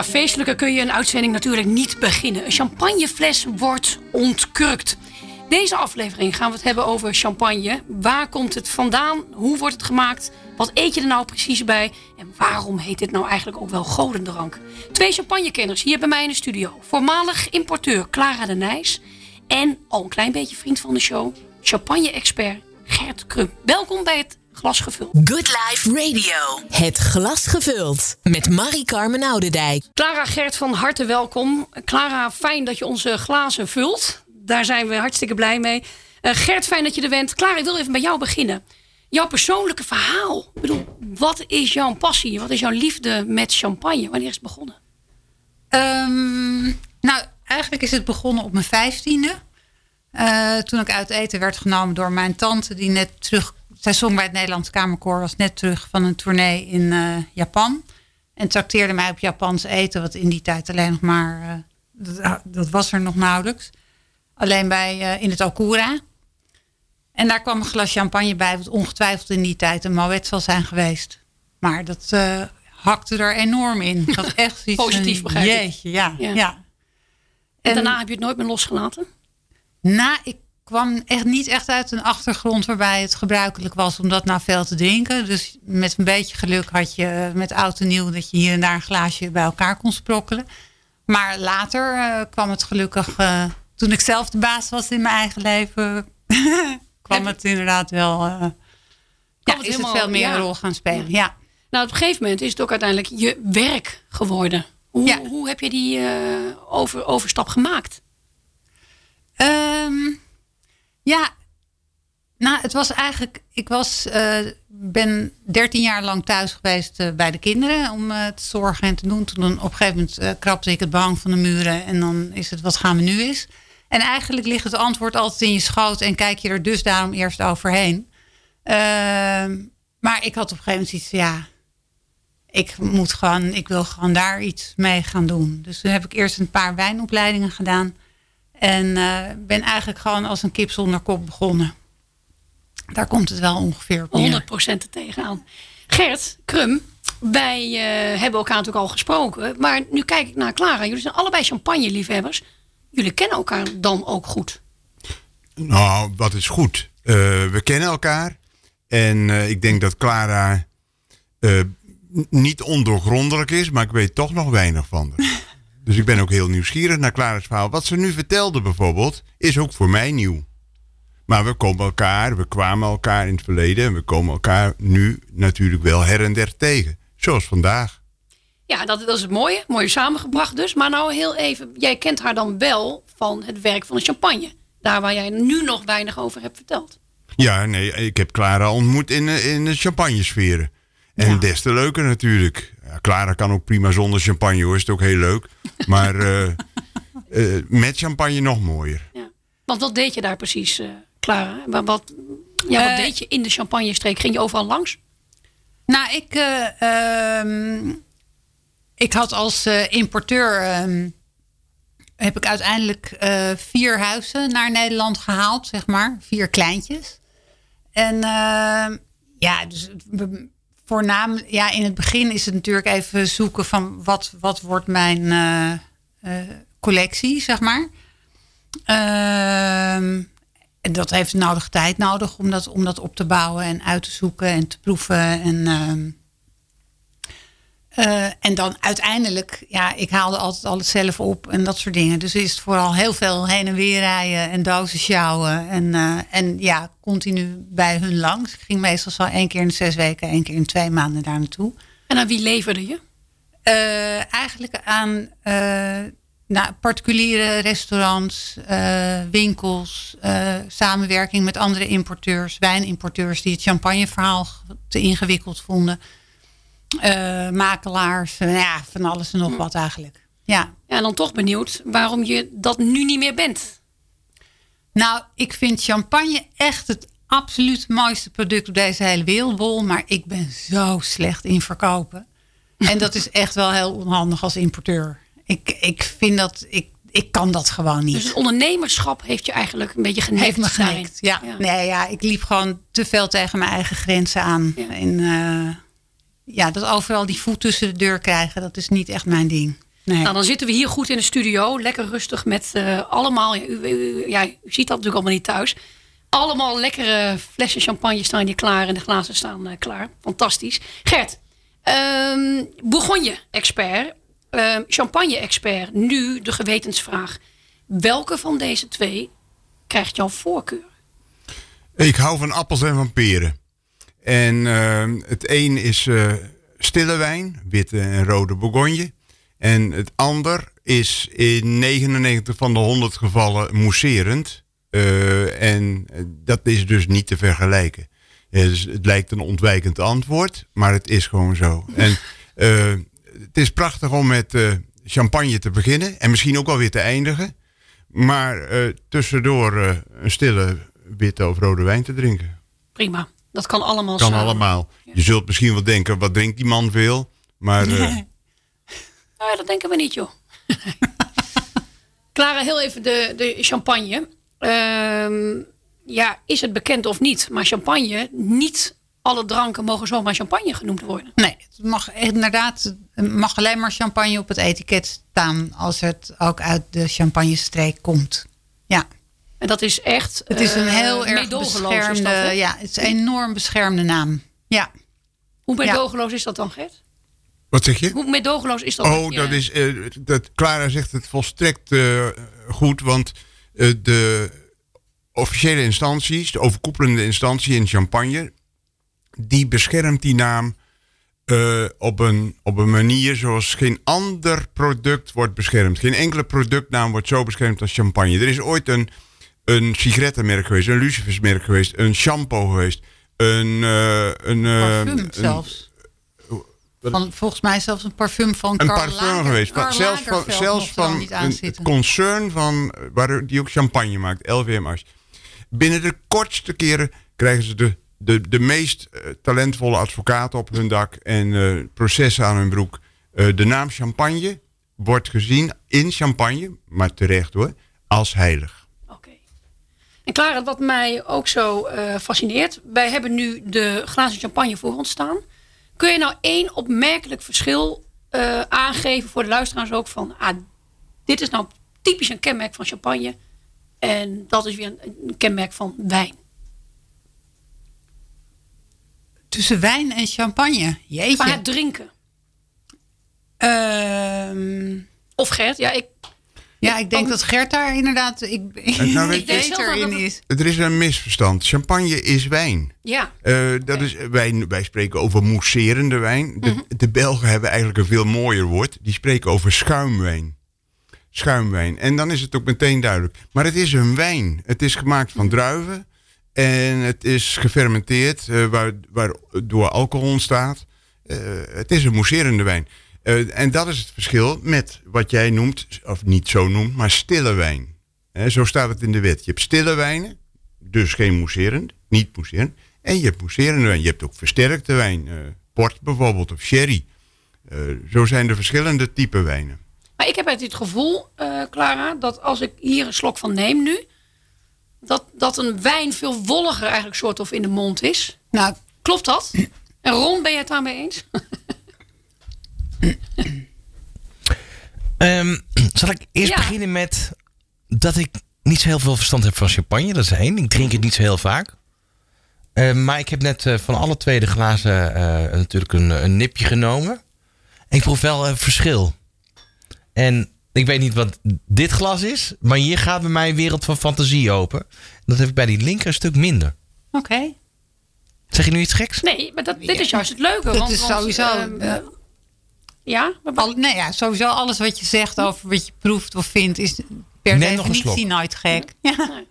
Ja, feestelijker kun je een uitzending natuurlijk niet beginnen. Een champagnefles wordt ontkurkt. Deze aflevering gaan we het hebben over champagne. Waar komt het vandaan? Hoe wordt het gemaakt? Wat eet je er nou precies bij? En waarom heet dit nou eigenlijk ook wel godendrank? Twee champagnekenners hier bij mij in de studio. Voormalig importeur Clara de Nijs. En al een klein beetje vriend van de show, champagne-expert Gert Krum. Welkom bij het Glas Gevuld. Good Life Radio. Het Glas Gevuld. Met Marie Carmen Oudendijk. Clara Gert van harte welkom. Clara, fijn dat je onze glazen vult. Daar zijn we hartstikke blij mee. Uh, Gert, fijn dat je er bent. Clara, ik wil even bij jou beginnen. Jouw persoonlijke verhaal. Ik bedoel, wat is jouw passie? Wat is jouw liefde met champagne? Wanneer is het begonnen? Um, nou, eigenlijk is het begonnen op mijn vijftiende. Uh, toen ik uit eten werd genomen door mijn tante, die net terug. Zij zong bij het Nederlands Kamerkoor, was net terug van een tournee in uh, Japan. En trakteerde mij op Japans eten, wat in die tijd alleen nog maar. Uh, dat, dat, was er nog nauwelijks. Alleen bij, in het Okura. En daar kwam een glas champagne bij, wat ongetwijfeld in die tijd een Moet zal zijn geweest. Maar dat hakte er enorm in. Dat was echt iets Positief begrijp ik. Jeetje, ja. ja. ja. En, daarna heb je het nooit meer losgelaten? Nou, ik kwam echt niet echt uit een achtergrond waarbij het gebruikelijk was om dat nou veel te drinken. Dus met een beetje geluk had je met oud en nieuw dat je hier en daar een glaasje bij elkaar kon sprokkelen. Maar later uh, kwam het gelukkig, uh, toen ik zelf de baas was in mijn eigen leven, kwam het inderdaad wel, uh, ja, het is helemaal, het veel meer ja. een rol gaan spelen. Ja. ja. Nou, op een gegeven moment is het ook uiteindelijk je werk geworden. Hoe, ja. hoe heb je die over, overstap gemaakt? Um, ja, nou, het was eigenlijk. Ik was, uh, ben 13 jaar lang thuis geweest uh, bij de kinderen om uh, te zorgen en te doen. Toen op een gegeven moment krapte ik het behang van de muren en dan is het wat gaan we nu is. En eigenlijk ligt het antwoord altijd in je schoot en kijk je er dus daarom eerst overheen. Ehm, maar ik had op een gegeven moment iets, ja, ik moet gewoon, ik wil gewoon daar iets mee gaan doen. Dus toen heb ik eerst een paar wijnopleidingen gedaan. En uh, ben eigenlijk gewoon als een kip zonder kop begonnen. Daar komt het wel ongeveer op neer. 100% er tegenaan. Gert, Krum, wij uh, hebben elkaar natuurlijk al gesproken. Maar nu kijk ik naar Clara. Jullie zijn allebei champagne-liefhebbers. Jullie kennen elkaar dan ook goed? Nou, wat is goed? Uh, we kennen elkaar. En ik denk dat Clara niet ondoorgrondelijk is. Maar ik weet toch nog weinig van haar. Dus ik ben ook heel nieuwsgierig naar Clara's verhaal. Wat ze nu vertelde bijvoorbeeld, is ook voor mij nieuw. Maar we komen elkaar, we kwamen elkaar in het verleden en we komen elkaar nu natuurlijk wel her en der tegen. Zoals vandaag. Ja, dat, dat is het mooie. Mooi samengebracht dus. Maar nou heel even, jij kent haar dan wel van het werk van de champagne. Daar waar jij nu nog weinig over hebt verteld. Ja, nee, ik heb Clara ontmoet in, in de champagnesferen. En des te leuker natuurlijk. Ja, Clara kan ook prima zonder champagne hoor, is het ook heel leuk. Maar uh, uh, met champagne nog mooier. Ja. Want wat deed je daar precies, uh, Clara? Wat, wat, ja, wat deed je in de champagne-streek? Ging je overal langs? Nou, ik, um, ik had als importeur... Um, heb ik uiteindelijk vier huizen naar Nederland gehaald, zeg maar. Vier kleintjes. En ehm, ja, dus voornamelijk, ja, in het begin is het natuurlijk even zoeken van wat, wat wordt mijn uh, uh, collectie, zeg maar. Uh, en dat heeft nodig tijd nodig om dat, om dat op te bouwen en uit te zoeken en te proeven. En, ehm, uh, en dan uiteindelijk, ja, ik haalde altijd alles zelf op en dat soort dingen. Dus is het vooral heel veel heen en weer rijden en dozen sjouwen. En, uh, en ja, continu bij hun langs. Ik ging meestal zo één keer in de zes weken, één keer in twee maanden daar naartoe. En aan wie leverde je? Uh, eigenlijk aan nou, particuliere restaurants, winkels, samenwerking met andere importeurs, wijnimporteurs die het champagneverhaal te ingewikkeld vonden. Uh, makelaars, uh, ja, van alles en nog wat eigenlijk. Ja. ja, en dan toch benieuwd waarom je dat nu niet meer bent. Nou, ik vind champagne echt het absoluut mooiste product op deze hele wereldbol. Maar ik ben zo slecht in verkopen. En dat is echt wel heel onhandig als importeur. Ik, ik vind dat, ik, ik kan dat gewoon niet. Dus het ondernemerschap heeft je eigenlijk een beetje genekt. Heeft me genekt, ja. ja. Nee, ja, ik liep gewoon te veel tegen mijn eigen grenzen aan. Ja. En, uh, ja, dat overal die voet tussen de deur krijgen, dat is niet echt mijn ding. Nee. Nou, dan zitten we hier goed in de studio. Lekker rustig met uh, allemaal... Ja u, u, ja, u, ziet dat natuurlijk allemaal niet thuis. Allemaal lekkere flessen champagne staan hier klaar. En de glazen staan uh, klaar. Fantastisch. Gert, um, Bourgogne-expert. Uh, Champagne-expert. Nu de gewetensvraag. Welke van deze twee krijgt jouw voorkeur? Ik hou van appels en van peren. En uh, het een is uh, stille wijn, witte en rode Bourgogne. En het ander is in 99 van de 100 gevallen mousserend. Uh, en dat is dus niet te vergelijken. Dus het lijkt een ontwijkend antwoord, maar het is gewoon zo. En het is prachtig om met champagne te beginnen en misschien ook wel weer te eindigen. Maar tussendoor een stille witte of rode wijn te drinken. Prima. Dat kan allemaal Kan samen. allemaal. Je zult misschien wel denken, wat drinkt die man veel? Maar... Uh... nou, dat denken we niet, joh. Clara, heel even de, de champagne. Uh, ja, is het bekend of niet? Maar champagne, niet alle dranken mogen zomaar champagne genoemd worden. Nee, het mag inderdaad mag alleen maar champagne op het etiket staan... als het ook uit de champagnestreek komt. Ja. En dat is echt. Het is een uh, heel erg beschermde. Dat, ja, het is een enorm beschermde naam. Ja. Hoe medogeloos ja. is dat dan, Gert? Wat zeg je? Hoe medogeloos is dat? Oh, dat is. Uh, dat, Clara zegt het volstrekt uh, goed, want de officiële instanties, de overkoepelende instantie in Champagne, die beschermt die naam uh, op, een, op een manier zoals geen ander product wordt beschermd. Geen enkele productnaam wordt zo beschermd als champagne. Er is ooit een, een sigarettenmerk geweest, een lucifersmerk geweest, een shampoo geweest, een... Uh, een parfum een, zelfs. Van, volgens mij zelfs een parfum van Een Karl parfum Lager, geweest. Karl zelfs van, zelfs van een, concern van, waar, die ook champagne maakt, LVMH. Binnen de kortste keren krijgen ze de de, de meest uh, talentvolle advocaten op hun dak en uh, processen aan hun broek. Uh, de naam Champagne wordt gezien in Champagne, maar terecht hoor, als heilig. En Clara, wat mij ook zo fascineert. Wij hebben nu de glazen champagne voor ons staan. Kun je nou één opmerkelijk verschil aangeven voor de luisteraars ook van... Ah, dit is nou typisch een kenmerk van champagne. En dat is weer een, een kenmerk van wijn. Tussen wijn en champagne. Jeetje. Qua het drinken. Uh, of Gert, ja, ik. Ja, ik denk oh. dat Gert daar inderdaad ik, nou, weet beter in is. Er is een misverstand. Champagne is wijn. Ja. Uh, dat is, wij, wij spreken over mousserende wijn. De, mm -hmm. de Belgen hebben eigenlijk een veel mooier woord. Die spreken over schuimwijn. Schuimwijn. En dan is het ook meteen duidelijk. Maar het is een wijn. Het is gemaakt van druiven. En het is gefermenteerd, uh, waar, waardoor alcohol ontstaat. Uh, het is een mousserende wijn. Uh, en dat is het verschil met wat jij noemt, of niet zo noemt, maar stille wijn. zo staat het in de wet. Je hebt stille wijnen, dus geen mousserend, niet mousserend. En je hebt mousserende wijn. Je hebt ook versterkte wijn, port bijvoorbeeld, of sherry. zo zijn er verschillende typen wijnen. Maar ik heb het gevoel, Clara, dat als ik hier een slok van neem nu dat, dat een wijn veel wolliger eigenlijk soort of in de mond is. Nou, klopt dat? En Ron, ben je het daarmee eens? um, zal ik eerst ja. beginnen met dat ik niet zo heel veel verstand heb van champagne. Dat is één. Ik drink het niet zo heel vaak. Uh, maar ik heb net uh, van alle twee de glazen uh, natuurlijk een, een, nipje genomen. En ik proef wel een verschil. En ik weet niet wat dit glas is, maar hier gaat bij mij een wereld van fantasie open. Dat heb ik bij die linker een stuk minder. Oké. Okay. Zeg je nu iets geks? Nee, maar dat, dit is juist het leuke. Dat want, is sowieso... Want, uh, ja? Al, nee, ja, sowieso alles wat je zegt over wat je proeft of vindt... is per definitie nooit gek. Ja. Nee.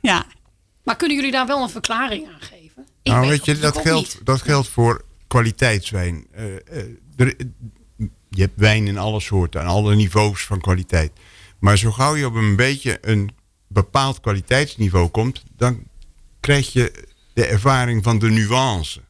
ja. Maar kunnen jullie daar wel een verklaring aan geven? Ik nou, weet je, dat geldt, dat geldt voor kwaliteitswijn. Uh, uh, er, je hebt wijn in alle soorten en alle niveaus van kwaliteit. Maar zo gauw je op een beetje een bepaald kwaliteitsniveau komt, dan krijg je de ervaring van de nuance.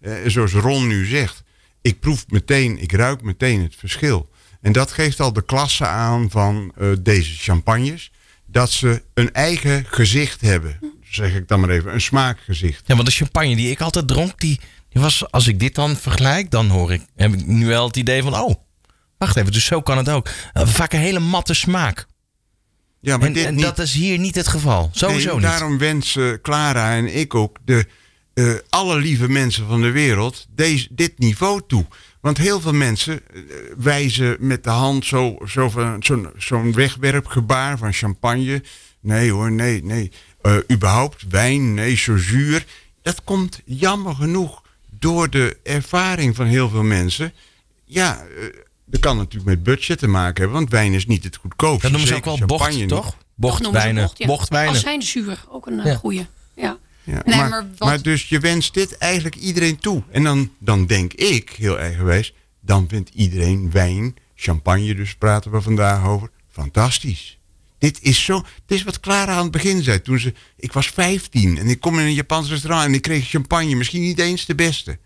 Eh, zoals Ron nu zegt, ik proef meteen, ik ruik meteen het verschil. En dat geeft al de klasse aan van uh, deze champagnes. Dat ze een eigen gezicht hebben. Zeg ik dan maar even, een smaakgezicht. Ja, want de champagne die ik altijd dronk, die, die was, als ik dit dan vergelijk, dan hoor ik, heb ik nu wel het idee van, oh, Wacht even, dus zo kan het ook. Uh, vaak een hele matte smaak. Ja, maar en, dit en dat is hier niet het geval. Sowieso nee, niet. Daarom wensen Clara en ik ook de, uh, alle lieve mensen van de wereld deze, dit niveau toe. Want heel veel mensen uh, wijzen met de hand zo'n zo zo zo'n wegwerpgebaar van champagne. Nee hoor, nee, nee. Uh, überhaupt wijn, nee, zo zuur. Dat komt jammer genoeg door de ervaring van heel veel mensen. Ja, dat kan natuurlijk met budget te maken hebben, want wijn is niet het goedkoopste. Dat noemen ze ook wel bocht, toch? Bochtwijnen. Bocht, ja. Bochtwijnen. Als zijn zuur, ook een ja. goede. Ja. Ja, nee, maar, maar, maar, dus je wenst dit eigenlijk iedereen toe. En dan, dan denk ik, heel eigenwijs, dan vindt iedereen wijn, champagne dus praten we vandaag over, fantastisch. Dit is zo, dit is wat Clara aan het begin zei. Toen ze, ik was 15 en ik kom in een Japans restaurant en ik kreeg champagne. Misschien niet eens de beste.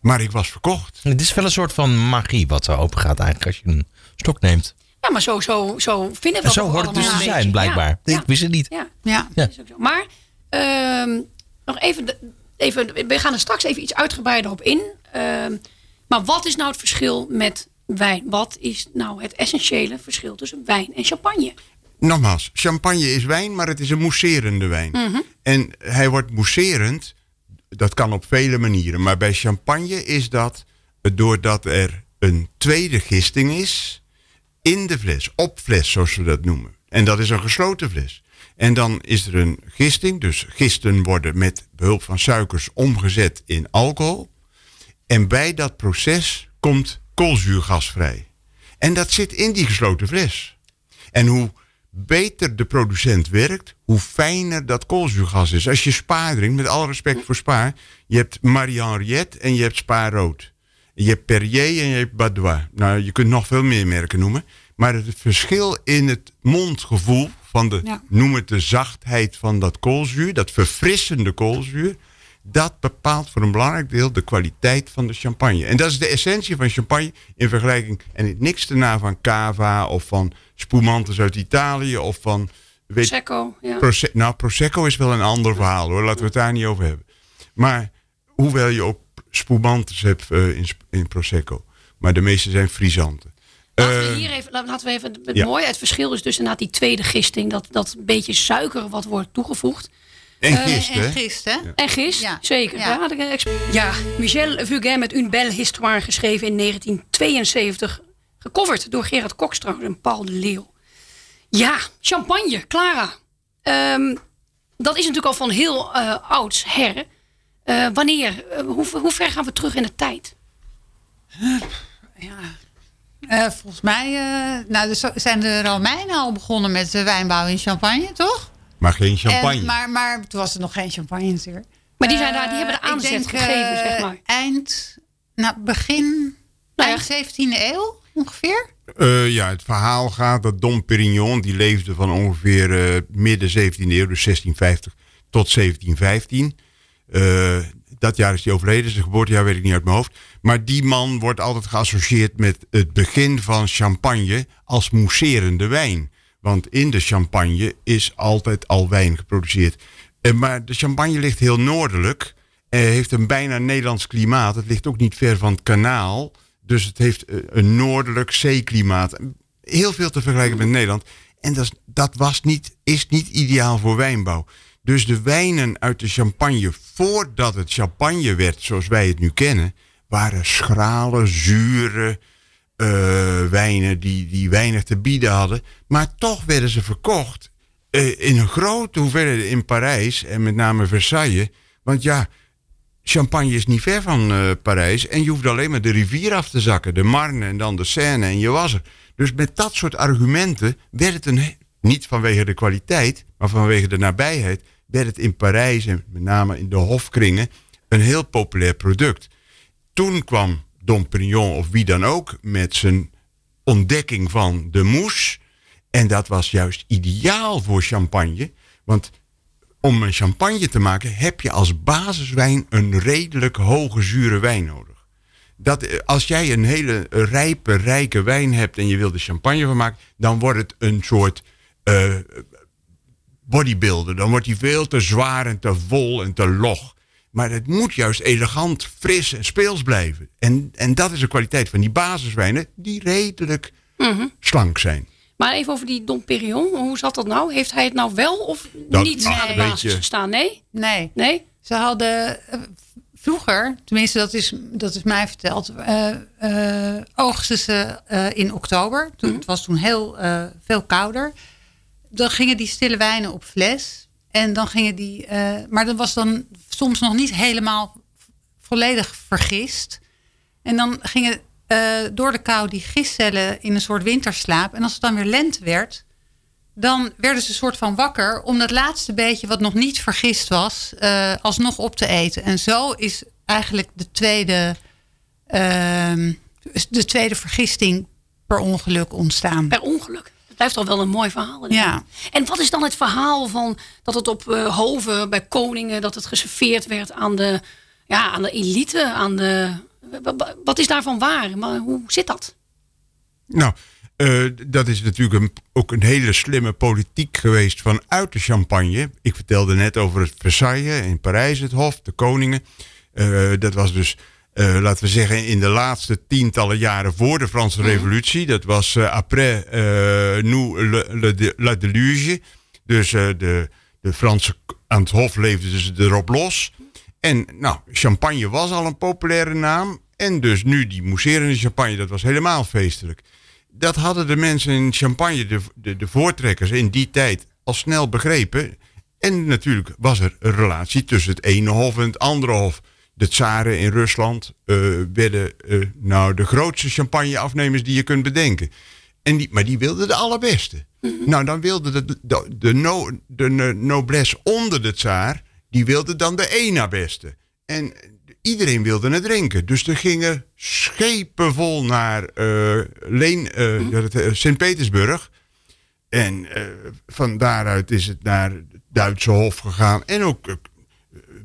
Maar ik was verkocht. Het is wel een soort van magie wat er open gaat eigenlijk als je een stok neemt. Ja, maar zo, zo, zo vinden we het Zo hoort het dus te zijn, blijkbaar. Ja. Ik wist het niet. Ja, ja. ja. Is ook zo. Maar um, nog even, even, we gaan er straks even iets uitgebreider op in. Um, maar wat is nou het verschil met wijn? Wat is nou het essentiële verschil tussen wijn en champagne? Nogmaals, champagne is wijn, maar het is een mousserende wijn. Mm -hmm. En hij wordt mousserend dat kan op vele manieren. Maar bij champagne is dat doordat er een tweede gisting is in de fles, op fles zoals we dat noemen. En dat is een gesloten fles. En dan is er een gisting, dus gisten worden met behulp van suikers omgezet in alcohol. En bij dat proces komt koolzuurgas vrij. En dat zit in die gesloten fles. En hoe beter de producent werkt, hoe fijner dat koolzuurgas is. Als je Spa drinkt, met alle respect voor Spa, je hebt Marie-Henriette en je hebt Spa Rood. Je hebt Perrier en je hebt Badois. Nou, je kunt nog veel meer merken noemen. Maar het verschil in het mondgevoel van de, noem het de zachtheid van dat koolzuur, dat verfrissende koolzuur, dat bepaalt voor een belangrijk deel de kwaliteit van de champagne. En dat is de essentie van champagne in vergelijking, en niks te na van cava of van spumantes uit Italië of van... Weet, Prosecco, ja. nou, Prosecco is wel een ander verhaal hoor, laten we het daar niet over hebben. Maar hoewel je ook spumantes hebt uh, in, in Prosecco. Maar de meeste zijn frisanten. Laten we eh, hier even, laten we even het ja. mooie. Het verschil is dus inderdaad die tweede gisting. Dat, dat beetje suiker wat wordt toegevoegd. En gist, uh, En gist, hè? En gist, ja. zeker. Ja. ja, Michel Fugain met Une Belle Histoire geschreven in 1972. Gecoverd door Gerard Kokstrand en Paul de Leeuw. Ja, champagne, Clara. Um, dat is natuurlijk al van heel uh, ouds her. Uh, wanneer, uh, hoe, hoe, ver gaan we terug in de tijd? ja. Volgens mij nou, zijn de Romeinen al begonnen met wijnbouw in champagne, toch? Maar geen champagne. En, maar, maar toen was er nog geen champagne natuurlijk. Maar die, zijn daar, die hebben de aanzet gegeven, zeg maar. Eind, nou, begin, nou ja. 17e eeuw ongeveer? Uh, ja, het verhaal gaat dat Dom Perignon, die leefde van ongeveer uh, midden 17e eeuw, dus 1650 tot 1715. Uh, eh, dat jaar is hij overleden, zijn geboortejaar weet ik niet uit mijn hoofd. Maar die man wordt altijd geassocieerd met het begin van champagne als mousserende wijn. Want in de champagne is altijd al wijn geproduceerd. maar de champagne ligt heel noordelijk. en heeft een bijna Nederlands klimaat. Het ligt ook niet ver van het kanaal. Dus het heeft eh, een noordelijk zeeklimaat. Heel veel te vergelijken met Nederland. En dat, dat was niet, is niet ideaal voor wijnbouw. Dus de wijnen uit de champagne, voordat het champagne werd zoals wij het nu kennen, waren schrale, zure uh, wijnen die, die weinig te bieden hadden. Maar toch werden ze verkocht uh, in een grote hoeveelheid in Parijs en met name Versailles. Want ja, Champagne is niet ver van uh, Parijs. En je hoeft alleen maar de rivier af te zakken. De Marne en dan de Seine en je was er. Dus met dat soort argumenten werd het een, niet vanwege de kwaliteit, maar vanwege de nabijheid, werd het in Parijs en met name in de hofkringen een heel populair product. Toen kwam Dom Pignon of wie dan ook met zijn ontdekking van de mousse. En dat was juist ideaal voor champagne. Want om een champagne te maken heb je als basiswijn een redelijk hoge zure wijn nodig. Dat, eh, als jij een hele rijpe, rijke wijn hebt en je wil er champagne van maken, dan wordt het een soort uh, bodybuilder. Dan wordt hij veel te zwaar en te vol en te log. Maar het moet juist elegant, fris en speels blijven. En, en dat is de kwaliteit van die basiswijnen, die redelijk Mhm. slank zijn. Maar even over die Dom Perignon. Hoe zat dat nou? Heeft hij het nou wel of Dat- niet ach, aan de basis gestaan? Nee? Nee. Nee? Ze hadden eh, vroeger, tenminste dat is, dat is mij verteld, eh eh, oogsten ze eh, in oktober. Toen, Het was toen heel eh, veel kouder. Dan gingen die stille wijnen op fles. En dan gingen die, eh, maar dat was dan soms nog niet helemaal volledig vergist. En dan gingen eh, door de kou die gistcellen in een soort winterslaap. En als het dan weer lente werd, dan werden ze een soort van wakker om dat laatste beetje wat nog niet vergist was, eh, alsnog op te eten. En zo is eigenlijk de tweede, ehm, de tweede vergisting per ongeluk ontstaan. Per ongeluk. Blijft al wel een mooi verhaal. Ja. En wat is dan het verhaal van dat het op eh, hoven bij koningen, dat het geserveerd werd aan de, ja, aan de elite, aan de. wa- wa- Wat is daarvan waar? Maar hoe zit dat? Nou, eh, dat is natuurlijk een, ook een hele slimme politiek geweest vanuit de champagne. Ik vertelde net over het Versailles in Parijs, het Hof, de koningen. Eh, dat was dus, eh, laten we zeggen, in de laatste tientallen jaren voor de Franse Revolutie. Dat was eh, après eh, nous le, la deluge. Dus de, de Franse aan het Hof leefden dus erop los. En nou, champagne was al een populaire naam. En dus nu die mousserende champagne, dat was helemaal feestelijk. Dat hadden de mensen in champagne, de, de, de voortrekkers in die tijd, al snel begrepen. En natuurlijk was er een relatie tussen het ene hof en het andere hof. De tsaren in Rusland eh, werden eh, nou de grootste champagneafnemers die je kunt bedenken. En die, maar die wilden de allerbeste. Nou, dan wilde de, de, de, no, de no- noblesse onder de tsaar, die wilde dan de één na beste. En iedereen wilde het drinken. Dus er gingen schepen vol naar eh, Leen, eh, Sint-Petersburg. En van daaruit is het naar het Duitse Hof gegaan. En ook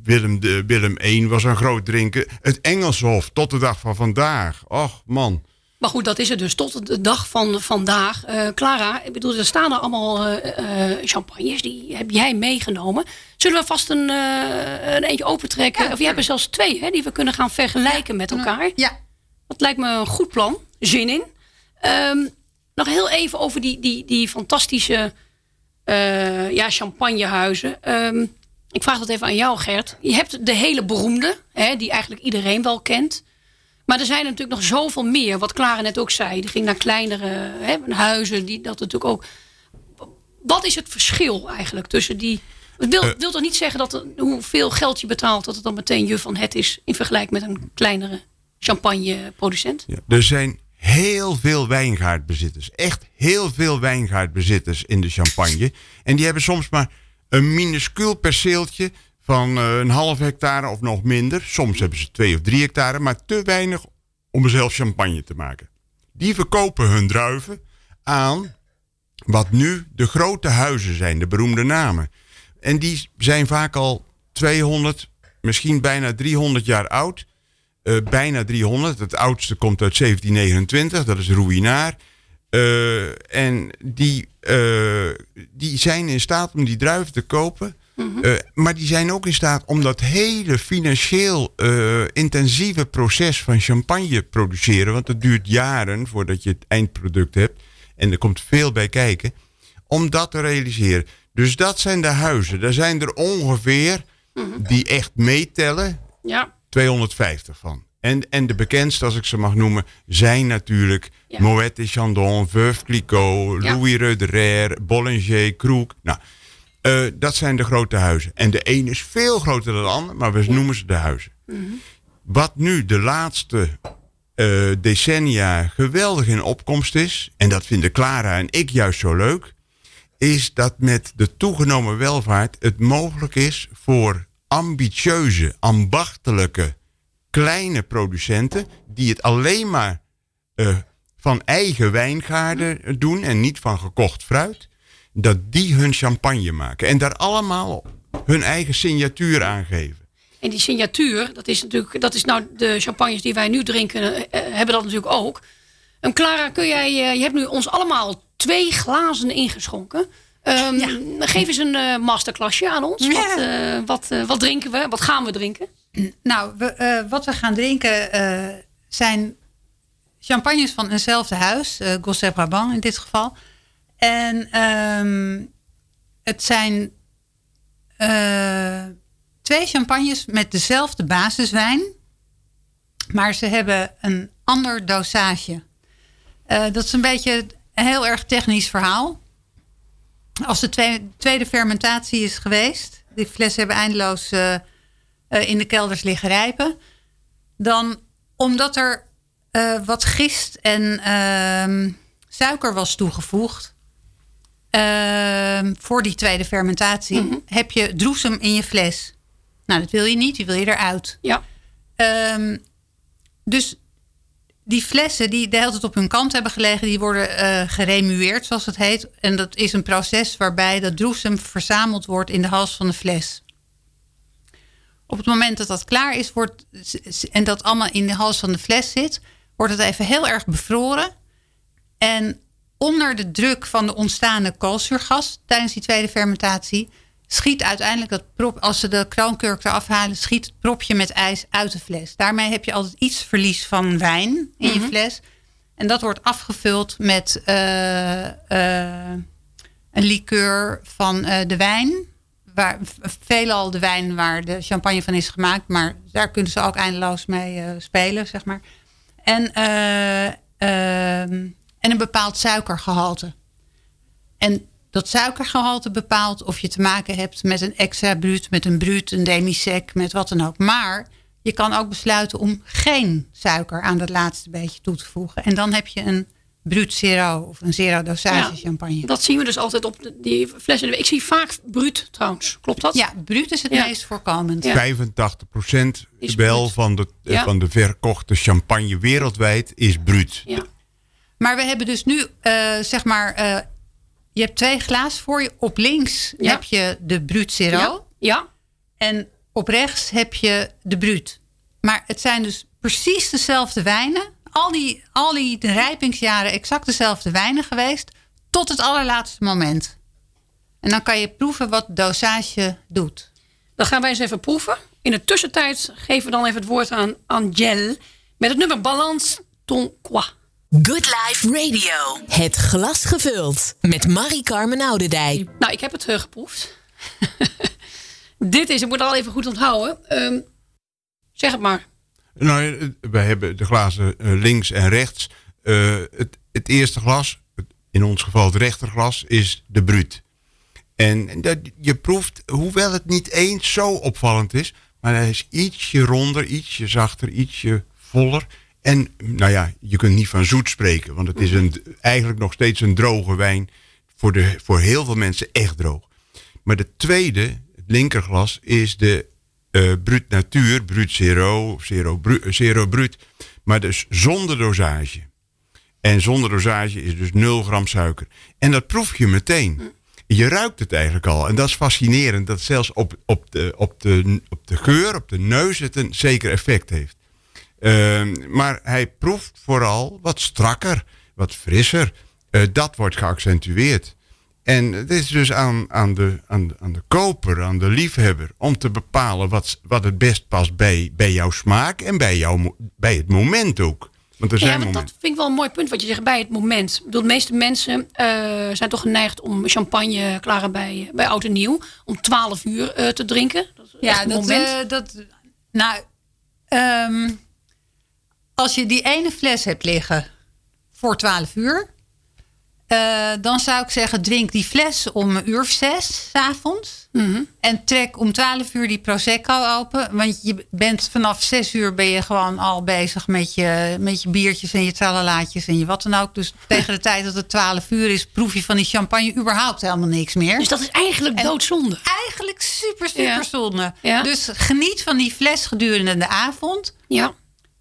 Willem, de, Willem I was een groot drinker. Het Engelse Hof tot de dag van vandaag. Och man. Maar goed, dat is het dus tot de dag van vandaag. Eh, Clara, ik bedoel, er staan er allemaal eh, eh, champagnes. Die heb jij meegenomen. Zullen we vast een, eh, een eentje opentrekken? of je hebt er zelfs twee hè, die we kunnen gaan vergelijken met elkaar. Ja, Dat lijkt me een goed plan. Zin in. Ehm, nog heel even over die, die, die fantastische eh, ja, champagnehuizen. Ehm, ik vraag dat even aan jou, Gert. Je hebt de hele beroemde, hè, die eigenlijk iedereen wel kent. Maar er zijn er natuurlijk nog zoveel meer. Wat Clara net ook zei. Die ging naar kleinere hè, huizen. Die, dat natuurlijk ook. Wat is het verschil eigenlijk tussen die. Het wil, wil toch niet zeggen dat er- hoeveel geld je betaalt. dat het dan meteen je van het is. in vergelijking met een kleinere champagneproducent? Ja, er zijn heel veel wijngaardbezitters. Echt heel veel wijngaardbezitters in de champagne. En die hebben soms maar een minuscuul perceeltje van eh, een half hectare of nog minder. Soms hebben ze twee of drie hectare, maar te weinig om zelf champagne te maken. Die verkopen hun druiven aan wat nu de grote huizen zijn, de beroemde namen. En die zijn vaak al 200, misschien bijna 300 jaar oud. Eh, bijna 300. Het oudste komt uit 1729, dat is Ruïnaar. Eh, en die, eh, die zijn in staat om die druiven te kopen. Eh, maar die zijn ook in staat om dat hele financieel eh, intensieve proces van champagne produceren. Want het duurt jaren voordat je het eindproduct hebt. En er komt veel bij kijken. Om dat te realiseren. Dus dat zijn de huizen. Daar zijn er ongeveer die echt meetellen. Ja. 250 van. En, en de bekendste, als ik ze mag noemen, zijn natuurlijk Ja. Moet et Chandon, Veuve Clicquot, Ja. Louis Roederer, Bollinger, Kroek. Nou, eh, dat zijn de grote huizen. En de een is veel groter dan de ander, maar we noemen ze de huizen. Wat nu de laatste eh, decennia geweldig in opkomst is, en dat vinden Clara en ik juist zo leuk, is dat met de toegenomen welvaart het mogelijk is voor ambitieuze, ambachtelijke, kleine producenten die het alleen maar eh, van eigen wijngaarden doen en niet van gekocht fruit, dat die hun champagne maken en daar allemaal hun eigen signatuur aan geven. En die signatuur, dat is natuurlijk, dat is nou de champagnes die wij nu drinken, eh, hebben dat natuurlijk ook. En Clara, kun jij, eh, je hebt nu ons allemaal twee glazen ingeschonken. Um, Geef eens een uh, masterclassje aan ons. Wat, uh, wat, uh, wat, drinken we? Wat gaan we drinken? Nou, we, wat we gaan drinken zijn champagnes van eenzelfde huis. Uh, Gosset Brabant in dit geval. En um, het zijn twee champagnes met dezelfde basiswijn. Maar ze hebben een ander dosage. dat is een beetje een heel erg technisch verhaal als de tweede, tweede fermentatie is geweest, die flessen hebben eindeloos uh, uh, in de kelders liggen rijpen, dan omdat er uh, wat gist en ehm, suiker was toegevoegd ehm, voor die tweede fermentatie, mm -hmm. heb je droesem in je fles. Nou, dat wil je niet, die wil je eruit. Ja. Um, dus die flessen die de hele tijd op hun kant hebben gelegen, die worden uh, geremueerd, zoals het heet. En dat is een proces waarbij dat droesem verzameld wordt in de hals van de fles. Op het moment dat dat klaar is wordt, en dat allemaal in de hals van de fles zit, wordt het even heel erg bevroren. En onder de druk van de ontstaande koolzuurgas tijdens die tweede fermentatie schiet uiteindelijk dat prop, als ze de kroonkurk eraf halen, schiet het propje met ijs uit de fles. Daarmee heb je altijd iets verlies van wijn in je mhm. fles. En dat wordt afgevuld met uh, uh, een liqueur van uh, de wijn. Waar, veelal de wijn waar de champagne van is gemaakt. Maar daar kunnen ze ook eindeloos mee spelen, zeg maar. En, ehm, en een bepaald suikergehalte. En dat suikergehalte bepaalt of je te maken hebt met een extra bruut, met een bruut, een demisec, met wat dan ook. Maar je kan ook besluiten om geen suiker aan dat laatste beetje toe te voegen. En dan heb je een bruut zero of een zero dosage champagne. Dat zien we dus altijd op die flessen. Ik zie vaak bruut trouwens. Klopt dat? Ja, bruut is het meest voorkomend. Ja. 85 procent wel van de, van de verkochte champagne wereldwijd is bruut. Ja. Maar we hebben dus nu, uh, zeg maar, uh, je hebt twee glazen voor je. Op links heb je de Brut Zero. Ja. ja. En op rechts heb je de Brut. Maar het zijn dus precies dezelfde wijnen. Al die, al die rijpingsjaren exact dezelfde wijnen geweest. Tot het allerlaatste moment. En dan kan je proeven wat dosage doet. Dan gaan wij eens even proeven. In de tussentijd geven we dan even het woord aan Angel. Met het nummer Balance Ton Quoi. Good Life Radio. Het glas gevuld. Met Marie-Carmen Oudendijk. Nou, ik heb het uh, geproefd. Dit is, ik moet het al even goed onthouden. Um, zeg het maar. Nou, wij hebben de glazen uh, links en rechts. Uh, het, het, eerste glas, in ons geval het rechterglas, is de bruut. En dat, je proeft, hoewel het niet eens zo opvallend is, maar hij is ietsje ronder, ietsje zachter, ietsje voller. En nou ja, je kunt niet van zoet spreken, want het is een, eigenlijk nog steeds een droge wijn. Voor, de, voor heel veel mensen echt droog. Maar de tweede, het linkerglas, is de uh, Brut Natuur, Brut Zero, Zero, Bru, Zero Brut. Maar dus zonder dosage. En zonder dosage is dus 0 gram suiker. En dat proef je meteen. Je ruikt het eigenlijk al. En dat is fascinerend. Dat zelfs op, op, de, op, de, op de geur, op de neus, het een zeker effect heeft. Ehm, maar hij proeft vooral wat strakker, wat frisser. Uh, dat wordt geaccentueerd. En het is dus aan, aan, de, aan, de, aan de koper, aan de liefhebber, om te bepalen wat, wat het best past bij, bij jouw smaak en bij, jou, bij het moment ook. Want er zijn ja, dat vind ik wel een mooi punt wat je zegt bij het moment. Ik bedoel, de meeste mensen uh, zijn toch geneigd om champagne klaar bij, bij oud en nieuw om 12 uur uh, te drinken. Dat ja, dat, uh, dat. Nou, um, als je die ene fles hebt liggen voor 12 uur, uh, dan zou ik zeggen, drink die fles om een uur of zes s avonds. Mm En trek om 12 uur die Prosecco open. Want je bent vanaf 6 uur ben je gewoon al bezig met je, met je biertjes en je tralalaatjes en je wat dan ook. Dus tegen de tijd dat het 12 uur is, proef je van die champagne überhaupt helemaal niks meer. Dus dat is eigenlijk doodzonde. Eigenlijk super, super zonde. Ja. Dus geniet van die fles gedurende de avond. Ja.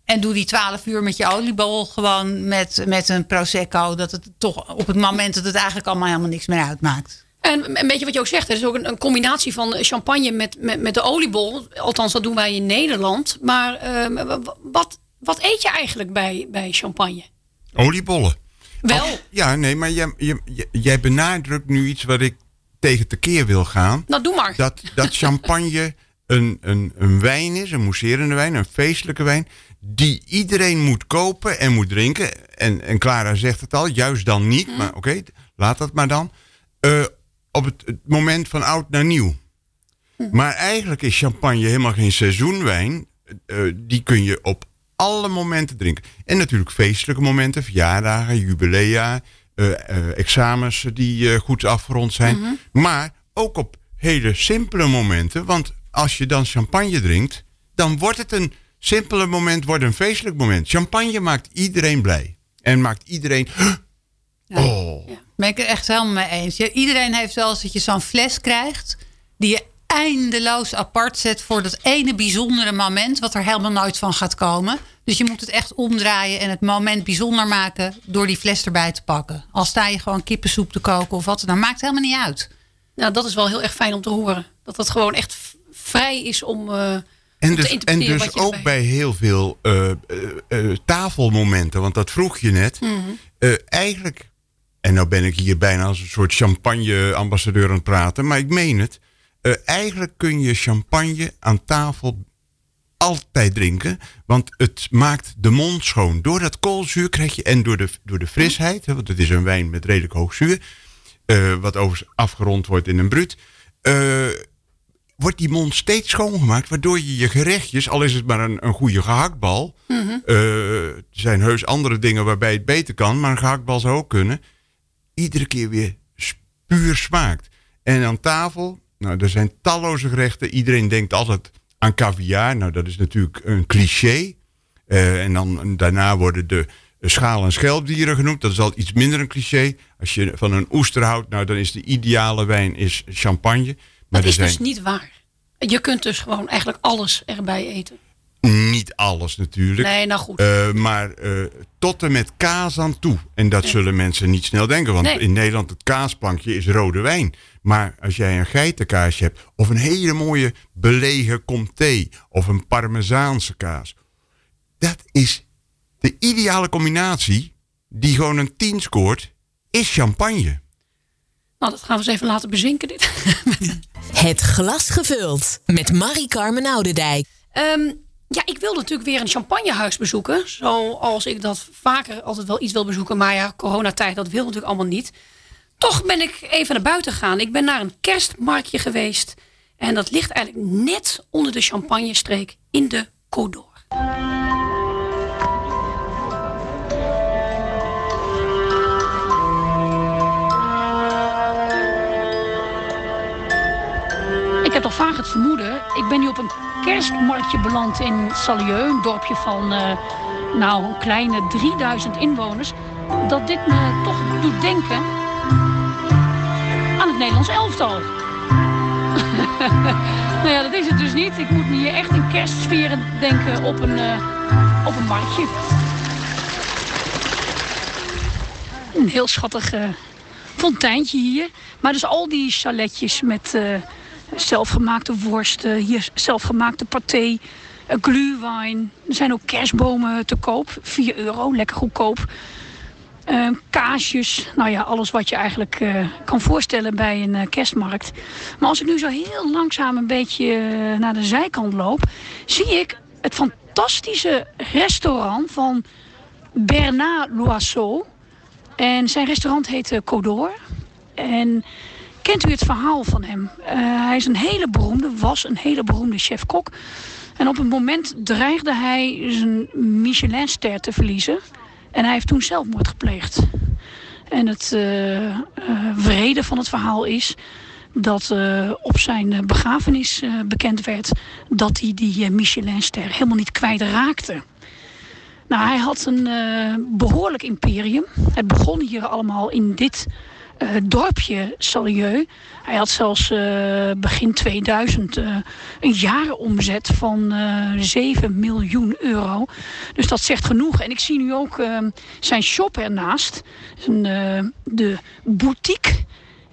En doe die 12 uur met je oliebol gewoon met, met een prosecco. Dat het toch op het moment dat het eigenlijk allemaal helemaal niks meer uitmaakt. En een beetje wat je ook zegt, het is ook een, een combinatie van champagne met, met, met de oliebol. Althans, dat doen wij in Nederland. Maar uh, wat, wat eet je eigenlijk bij, bij champagne? Oliebollen. Wel? ja, nee, maar jij, jij, jij benadrukt nu iets wat ik tegen tekeer wil gaan. Nou, doe maar. Dat, dat champagne een, een, een wijn is, een mousserende wijn, een feestelijke wijn. Die iedereen moet kopen en moet drinken. En, en Clara zegt het al, juist dan niet. Mhm. Maar oké, laat dat maar dan. Eh, op het, het moment van oud naar nieuw. Mhm. Maar eigenlijk is champagne helemaal geen seizoenwijn. Eh, die kun je op alle momenten drinken. En natuurlijk feestelijke momenten, verjaardagen, jubilea, eh, eh, examens die eh, goed afgerond zijn. Mhm. Maar ook op hele simpele momenten. Want als je dan champagne drinkt, dan wordt het een simpele moment, wordt een feestelijk moment. Champagne maakt iedereen blij. En maakt iedereen. Oh. Ben ik het echt helemaal mee eens. Ja, iedereen heeft wel eens dat je zo'n fles krijgt. die je eindeloos apart zet voor dat ene bijzondere moment. wat er helemaal nooit van gaat komen. Dus je moet het echt omdraaien en het moment bijzonder maken. door die fles erbij te pakken. Al sta je gewoon kippensoep te koken of wat dan maakt het helemaal niet uit. Nou, dat is wel heel erg fijn om te horen. Dat het gewoon echt vrij is om. eh, En dus, en dus ook bij heel veel eh, eh, eh, tafelmomenten, want dat vroeg je net. Mhm. Eigenlijk, en nou ben ik hier bijna als een soort champagne-ambassadeur aan het praten, maar ik meen het. Eigenlijk kun je champagne aan tafel altijd drinken, want het maakt de mond schoon. Door dat koolzuur krijg je, en door de, door de frisheid, hè, want het is een wijn met redelijk hoog zuur, wat overigens afgerond wordt in een bruut. Wordt die mond steeds schoongemaakt, waardoor je je gerechtjes, al is het maar een, een goede gehaktbal, eh, er zijn heus andere dingen waarbij het beter kan, maar een gehaktbal zou ook kunnen, iedere keer weer puur smaakt. En aan tafel, nou, er zijn talloze gerechten. Iedereen denkt altijd aan caviar. Nou, dat is natuurlijk een cliché. Eh, en dan daarna worden de schaal- en schelpdieren genoemd. Dat is al iets minder een cliché. Als je van een oester houdt, nou, dan is de ideale wijn is champagne. Maar dat is zijn dus niet waar. Je kunt dus gewoon eigenlijk alles erbij eten. niet alles natuurlijk. Nee, nou goed. Eh, maar eh, tot en met kaas aan toe. En dat zullen mensen niet snel denken. Want Nee. in Nederland het kaasplankje is rode wijn. Maar als jij een geitenkaasje hebt... of een hele mooie belegen comté... of een parmezaanse kaas... dat is de ideale combinatie... die gewoon een 10 scoort... is champagne. Nou, dat gaan we eens even laten bezinken. Dit. Het glas gevuld met Marie-Carmen Oudendijk. Ehm, ja, ik wil natuurlijk weer een champagnehuis bezoeken. Zoals ik dat vaker altijd wel iets wil bezoeken. Maar ja, coronatijd, dat wil natuurlijk allemaal niet. Toch ben ik even naar buiten gegaan. Ik ben naar een kerstmarktje geweest. En dat ligt eigenlijk net onder de champagnestreek in de Côte d'Or. Vaak het vermoeden. Ik ben nu op een kerstmarktje beland in Salieu, een dorpje van eh, nou, een kleine 3000 inwoners. Dat dit me toch doet denken aan het Nederlands elftal. nou ja, dat is het dus niet. Ik moet hier echt in kerstsferen denken op een, eh, op een marktje. Een heel schattig eh, fonteintje hier. Maar dus al die chaletjes met zelfgemaakte worsten, hier zelfgemaakte paté, eh, glühwein. Er zijn ook kerstbomen te koop, 4 euro, lekker goedkoop. Eh, kaasjes, nou ja, alles wat je eigenlijk eh, kan voorstellen bij een eh, kerstmarkt. Maar als ik nu zo heel langzaam een beetje naar de zijkant loop, zie ik het fantastische restaurant van Bernard Loiseau. En zijn restaurant heet Codor. En kent u het verhaal van hem? Eh, hij is een hele beroemde, was een hele beroemde chef-kok. En op een moment dreigde hij zijn Michelinster te verliezen. En hij heeft toen zelfmoord gepleegd. En het eh, wrede van het verhaal is dat op zijn begrafenis bekend werd dat hij die Michelinster helemaal niet kwijtraakte. Nou, hij had een eh, behoorlijk imperium. Het begon hier allemaal in dit dorpje Salieu. Hij had zelfs eh, begin 2000 eh, een jaaromzet van eh 7 miljoen euro. Dus dat zegt genoeg. En ik zie nu ook eh, zijn shop ernaast. Eh, de boutique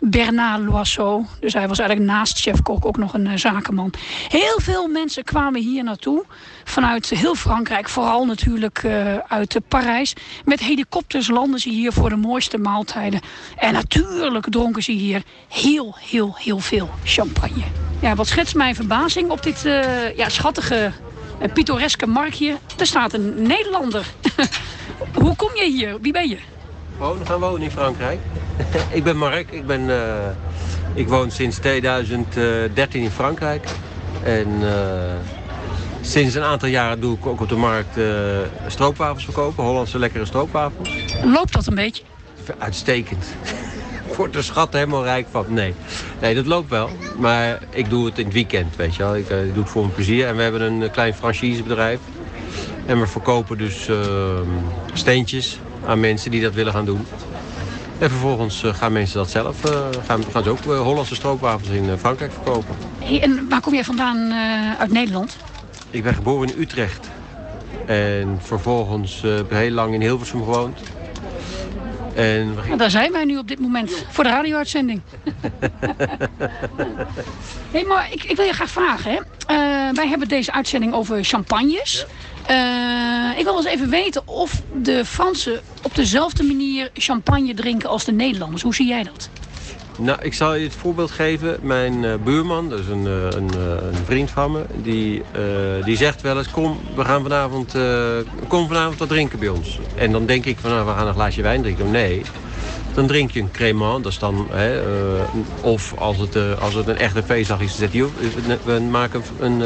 Bernard Loiseau. Dus hij was eigenlijk naast chefkok ook nog een uh, zakenman. Heel veel mensen kwamen hier naartoe. Vanuit heel Frankrijk, vooral natuurlijk uh, uit Parijs. Met helikopters landen ze hier voor de mooiste maaltijden. En natuurlijk dronken ze hier heel, heel, heel veel champagne. Ja, wat schetst mijn verbazing op dit uh, ja, schattige, pittoreske marktje. Er staat een Nederlander. Hoe kom je hier? Wie ben je? Wonen gaan wonen in Frankrijk. ik ben Mark. Ik, ben, uh, ik woon sinds 2013 in Frankrijk. En uh, sinds een aantal jaren doe ik ook op de markt uh, stroopwafels verkopen. Hollandse lekkere stroopwafels. Loopt dat een beetje? Uitstekend. Wordt de schat helemaal rijk van? Nee. Nee, dat loopt wel. Maar ik doe het in het weekend, weet je wel. Ik, ik doe het voor mijn plezier. En we hebben een klein franchisebedrijf. En we verkopen dus steentjes aan mensen die dat willen gaan doen. En vervolgens uh, gaan mensen dat zelf, uh, gaan, gaan ze ook uh, Hollandse stroopwafels in Frankrijk verkopen. Hey, en waar kom jij vandaan uit Nederland? Ik ben geboren in Utrecht. En vervolgens heb ik heel lang in Hilversum gewoond. En nou, daar zijn wij nu op dit moment, voor de radio-uitzending. hey, maar ik, ik, wil je graag vragen. Hè? wij hebben deze uitzending over champagnes. Uh, ik wil eens even weten of de Fransen op dezelfde manier champagne drinken als de Nederlanders. Hoe zie jij dat? Nou, ik zal je het voorbeeld geven. Mijn uh, buurman, is een, uh, een, een, vriend van me, die, die zegt wel eens... kom, we gaan vanavond, kom vanavond wat drinken bij ons. En dan denk ik van, nou, we gaan een glaasje wijn drinken. Nee, dan drink je een cremant. Dat is dan, hè, of als het, als het een echte feestdag is, dan zegt hij... we maken een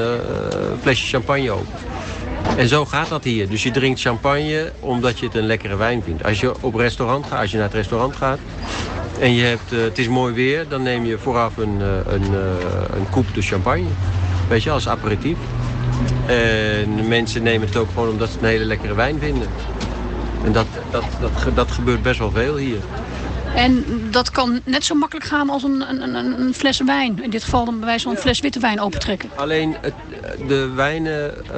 flesje champagne open. En zo gaat dat hier. Dus je drinkt champagne omdat je het een lekkere wijn vindt. Als je op restaurant gaat, als je naar het restaurant gaat en je hebt, uh, het is mooi weer, dan neem je vooraf een, uh, een, uh, een coupe de champagne. Weet je, als aperitief. En mensen nemen het ook gewoon omdat ze het een hele lekkere wijn vinden. En dat, dat, dat, dat gebeurt best wel veel hier. En dat kan net zo makkelijk gaan als een, een, een, fles wijn. In dit geval dan bij wijze van een fles witte wijn opentrekken. Alleen het, de wijnen, uh,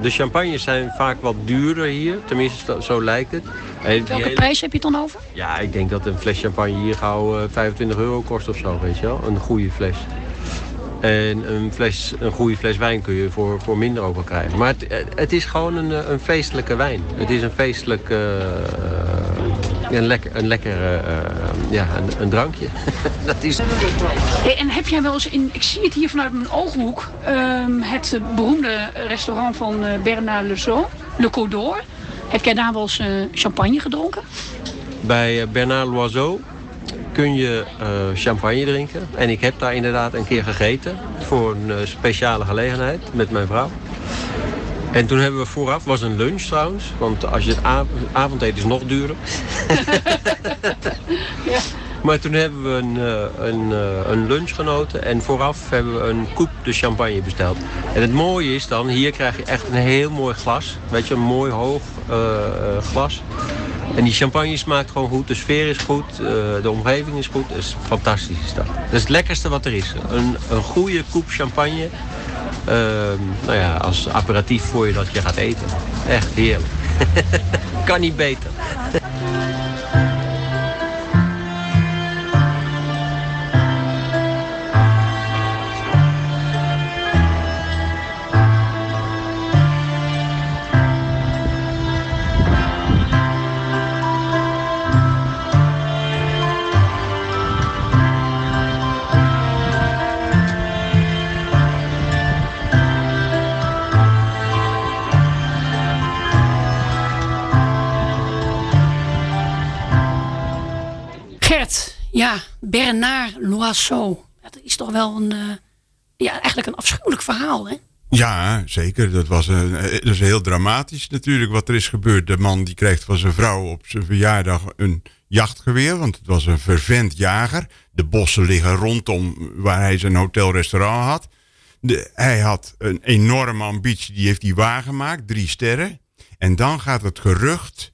de champagnes zijn vaak wat duurder hier. Tenminste, zo lijkt het. Welke hele... prijs heb je het dan over? Ja, ik denk dat een fles champagne hier gauw uh, 25 euro kost of zo, weet je wel. Een goede fles. En een, fles, een goede fles wijn kun je voor, voor minder ook wel krijgen. Maar het, het is gewoon een, een feestelijke wijn. Het is een feestelijk... Uh, een lekker, een lekker uh, ja, een, een, drankje. dat is... Hey, en heb jij wel eens in, ik zie het hier vanuit mijn ooghoek, um, het beroemde restaurant van Bernard Lezeau, Le Codor. Heb jij daar wel eens champagne gedronken? Bij Bernard Loiseau kun je champagne drinken. En ik heb daar inderdaad een keer gegeten voor een speciale gelegenheid met mijn vrouw. En toen hebben we vooraf, was een lunch trouwens. Want als je het av avondeten is nog duurder. ja. Maar toen hebben we een, uh, een, uh, een lunch genoten. En vooraf hebben we een coupe de champagne besteld. En het mooie is dan, hier krijg je echt een heel mooi glas. Weet je, een mooi hoog uh, glas. En die champagne smaakt gewoon goed, de sfeer is goed, de omgeving is goed. Het is fantastisch is dat. Dat is het lekkerste wat er is. Een, een goede coupe champagne nou ja, als aperitief voor je dat je gaat eten. Echt heerlijk. kan niet beter. Bernard Loiseau. Dat is toch wel een, uh, ja, eigenlijk een afschuwelijk verhaal, hè? Ja, zeker. Dat, was een, dat is heel dramatisch natuurlijk wat er is gebeurd. De man die krijgt van zijn vrouw op zijn verjaardag een jachtgeweer, want het was een vervent jager. De bossen liggen rondom waar hij zijn hotelrestaurant had. De, hij had een enorme ambitie, die heeft hij waargemaakt, drie sterren. En dan gaat het gerucht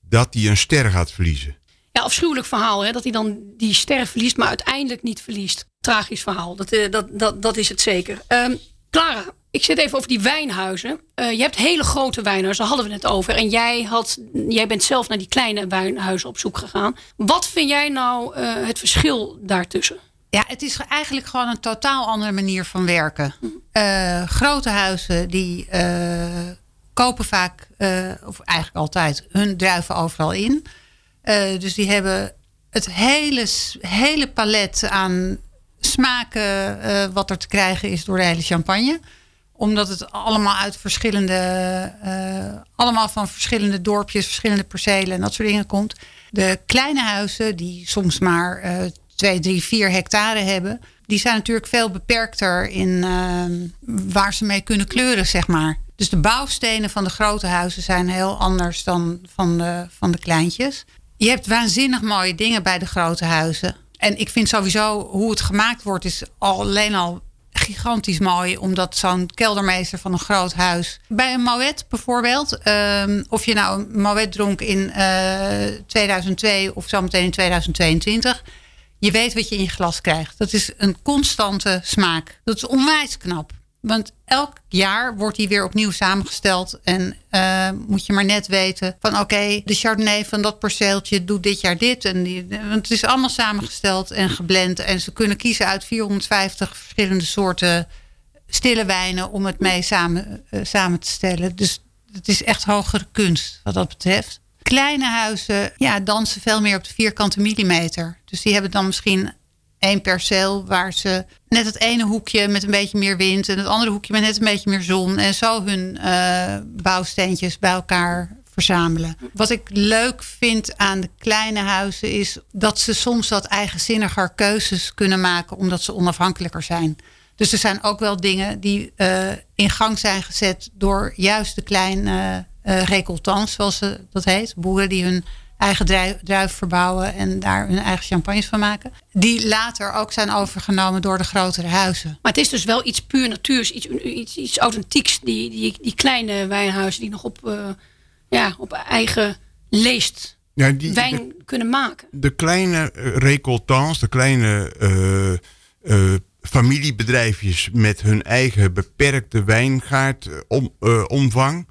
dat hij een ster gaat verliezen. Ja, afschuwelijk verhaal, hè? dat hij dan die ster verliest, maar uiteindelijk niet verliest. Tragisch verhaal, dat, uh, dat, dat, dat is het zeker. Um, Clara, ik zit even over die wijnhuizen. Uh, je hebt hele grote wijnhuizen, daar hadden we het over. En jij, had, jij bent zelf naar die kleine wijnhuizen op zoek gegaan. Wat vind jij nou uh, het verschil daartussen? Ja, het is eigenlijk gewoon een totaal andere manier van werken. Grote huizen die kopen vaak, of eigenlijk altijd, hun druiven overal in. Dus die hebben het hele, hele palet aan smaken wat er te krijgen is door de hele champagne omdat het allemaal uit verschillende, uh, allemaal van verschillende dorpjes, verschillende percelen en dat soort dingen komt. De kleine huizen, die soms maar uh, 2, 3, 4 hectare hebben, die zijn natuurlijk veel beperkter in waar ze mee kunnen kleuren, zeg maar. Dus de bouwstenen van de grote huizen zijn heel anders dan van de, van de kleintjes. Je hebt waanzinnig mooie dingen bij de grote huizen. En ik vind sowieso hoe het gemaakt wordt, is alleen al gigantisch mooi, omdat zo'n keldermeester van een groot huis. Bij een Moet bijvoorbeeld, ehm, of je nou een Moet dronk in 2002 eh, of zometeen in 2022. Je weet wat je in je glas krijgt. Dat is een constante smaak. Dat is onwijs knap. Want elk jaar wordt die weer opnieuw samengesteld. En uh, moet je maar net weten van oké, de Chardonnay van dat perceeltje doet dit jaar dit. En die, want het is allemaal samengesteld en geblend. En ze kunnen kiezen uit 450 verschillende soorten stille wijnen om het mee samen, uh, samen te stellen. Dus het is echt hogere kunst wat dat betreft. Kleine huizen ja, dansen veel meer op de vierkante millimeter. Dus die hebben dan misschien één perceel waar ze net het ene hoekje met een beetje meer wind en het andere hoekje met net een beetje meer zon en zo hun uh, bouwsteentjes bij elkaar verzamelen. Wat ik leuk vind aan de kleine huizen is dat ze soms wat eigenzinniger keuzes kunnen maken omdat ze onafhankelijker zijn. Dus er zijn ook wel dingen die uh, in gang zijn gezet door juist de kleine uh, zoals ze dat heet. Boeren die hun eigen druif, verbouwen en daar hun eigen champagnes van maken. Die later ook zijn overgenomen door de grotere huizen. Maar het is dus wel iets puur natuurs, iets, iets, iets authentieks. Die, die, die kleine wijnhuizen die nog op, uh, ja, op eigen leest ja, die, wijn kunnen maken. De kleine uh, recoltants, de kleine uh, familiebedrijfjes met hun eigen beperkte wijngaardomvang.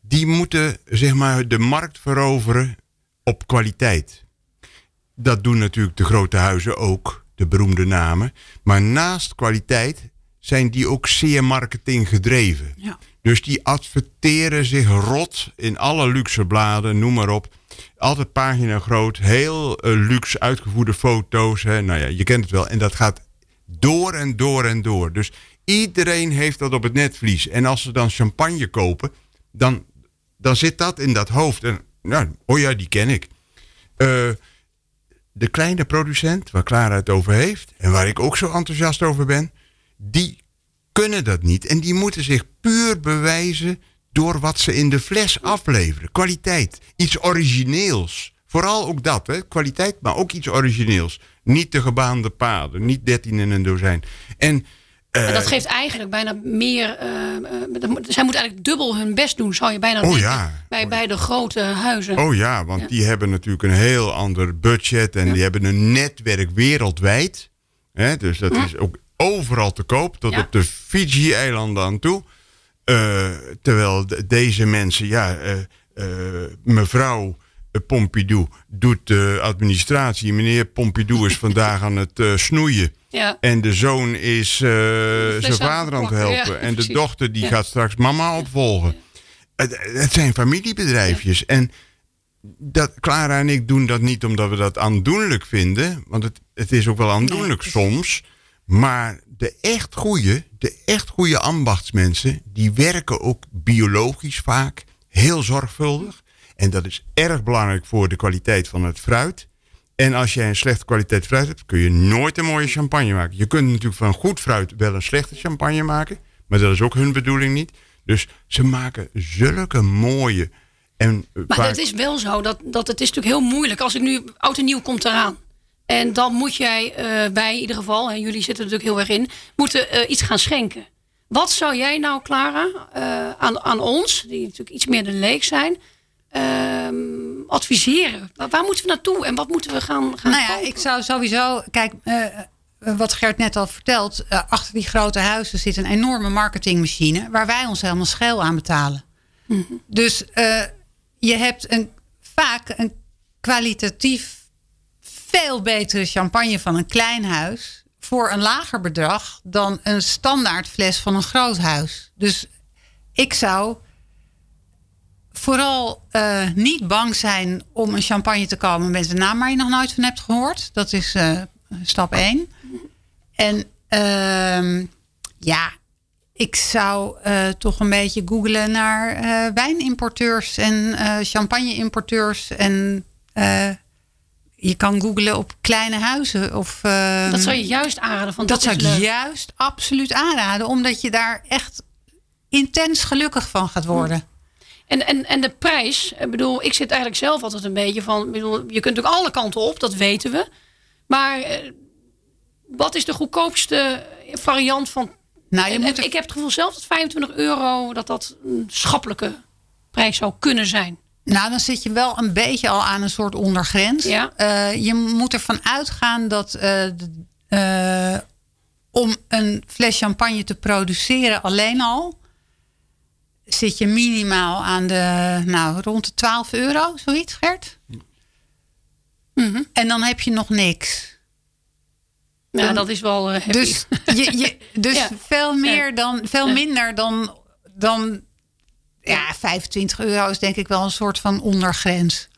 die moeten zeg maar de markt veroveren op kwaliteit. Dat doen natuurlijk de grote huizen ook, de beroemde namen. Maar naast kwaliteit zijn die ook zeer marketing gedreven. Ja. Dus die adverteren zich rot in alle luxe bladen, noem maar op. Altijd pagina groot, heel uh, luxe uitgevoerde foto's. Hè. Nou ja, je kent het wel. En dat gaat door en door en door. Dus iedereen heeft dat op het netvlies. En als ze dan champagne kopen, dan, dan zit dat in dat hoofd. En nou, oh ja, die ken ik. Uh, de kleine producent, waar Clara het over heeft, en waar ik ook zo enthousiast over ben, die kunnen dat niet. En die moeten zich puur bewijzen door wat ze in de fles afleveren. Kwaliteit, iets origineels. Vooral ook dat, hè? kwaliteit, maar ook iets origineels. Niet de gebaande paden, niet dertien in een dozijn. En en dat eh, geeft eigenlijk bijna meer. Uh, zij moeten eigenlijk dubbel hun best doen, zou je bijna oh, ja. bij, bij de grote huizen. Oh ja, want die hebben natuurlijk een heel ander budget en die hebben een netwerk wereldwijd. Hè, dus dat is ook overal te koop, tot op de Fiji-eilanden aan toe. terwijl deze mensen, ja, mevrouw Pompidou doet de administratie. Meneer Pompidou is vandaag aan het snoeien. Ja. En de zoon is uh, zijn vader aan het helpen. en de dochter die gaat straks mama opvolgen. Het, het, zijn familiebedrijfjes. En dat, Clara en ik doen dat niet omdat we dat aandoenlijk vinden. Want het, het is ook wel aandoenlijk soms. Maar de echt goede, de echt goede ambachtsmensen, die werken ook biologisch vaak heel zorgvuldig. En dat is erg belangrijk voor de kwaliteit van het fruit. En als jij een slechte kwaliteit fruit hebt, kun je nooit een mooie champagne maken. Je kunt natuurlijk van goed fruit wel een slechte champagne maken. Maar dat is ook hun bedoeling niet. Dus ze maken zulke mooie. En maar het is wel zo dat, dat het is natuurlijk heel moeilijk. Als ik nu oud en nieuw komt eraan. En dan moet jij, uh, wij in ieder geval, en jullie zitten er natuurlijk heel erg in, moeten uh, iets gaan schenken. Wat zou jij nou, Clara, uh, aan, aan ons, die natuurlijk iets meer de leek zijn, ehm, adviseren? Waar moeten we naartoe en wat moeten we gaan, gaan Nou ja, ik zou sowieso... Kijk, uh, wat Gert net al vertelt, uh, achter die grote huizen zit een enorme marketingmachine waar wij ons helemaal scheel aan betalen. Mm -hmm. Dus uh, je hebt een, vaak een kwalitatief veel betere champagne van een klein huis voor een lager bedrag dan een standaard fles van een groot huis. Dus ik zou vooral uh, niet bang zijn om een champagne te komen met een naam waar je nog nooit van hebt gehoord. Dat is uh, stap 1. En uh, ja, ik zou uh, toch een beetje googlen naar wijnimporteurs en champagneimporteurs. En je kan googlen op kleine huizen. Of, dat zou je juist aanraden. Van, dat, dat zou ik juist absoluut aanraden. Omdat je daar echt intens gelukkig van gaat worden. En, en, en de prijs, ik bedoel, ik zit eigenlijk zelf altijd een beetje van, bedoel, je kunt ook alle kanten op, dat weten we. Maar eh, wat is de goedkoopste variant van. Nou, je moet er... Ik heb het gevoel zelf dat 25 euro dat dat een schappelijke prijs zou kunnen zijn. Nou, dan zit je wel een beetje al aan een soort ondergrens. Ja. Uh, je moet ervan uitgaan dat uh, om een fles champagne te produceren alleen al zit je minimaal aan de, nou, rond de 12 euro, zoiets, Gert? Mm -hmm. En dan heb je nog niks. Ja, dan, dat is wel uh, Dus, je, je, dus ja. veel, meer dan, veel ja. minder dan, dan ja, 25 euro is denk ik wel een soort van ondergrens.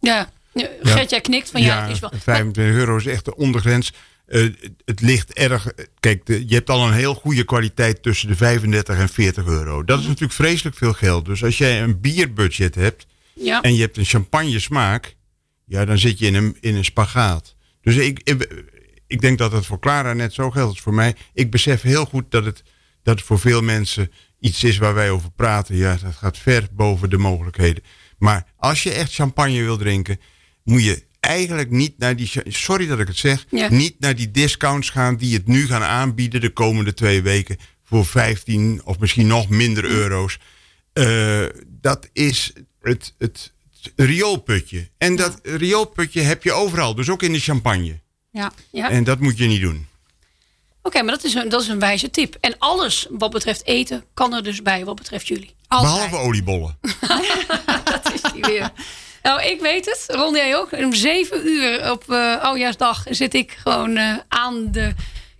Ja, ja. Gert, jij knikt van ja, is wel... 25 euro is echt de ondergrens. Uh, het ligt erg. Kijk, de, je hebt al een heel goede kwaliteit tussen de 35 en 40 euro. Dat is natuurlijk vreselijk veel geld. Dus als jij een bierbudget hebt ja. en je hebt een champagne smaak, ja, dan zit je in een, in een spagaat. Dus ik, ik, ik denk dat het voor Clara net zo geldt als voor mij. Ik besef heel goed dat het, dat het voor veel mensen iets is waar wij over praten. Ja, dat gaat ver boven de mogelijkheden. Maar als je echt champagne wil drinken, moet je eigenlijk niet naar die, sorry dat ik het zeg, ja. niet naar die discounts gaan die het nu gaan aanbieden de komende twee weken voor 15 of misschien nog minder euro's. Uh, dat is het, het, het rioolputje. En dat rioolputje heb je overal, dus ook in de champagne. Ja. ja. En dat moet je niet doen. Oké, okay, maar dat is, een, dat is een wijze tip. En alles wat betreft eten kan er dus bij wat betreft jullie. Altijd. Behalve oliebollen. dat is die weer. Nou, ik weet het. Ron, jij ook. Om zeven uur op uh, Oudjaarsdag zit ik gewoon uh, aan de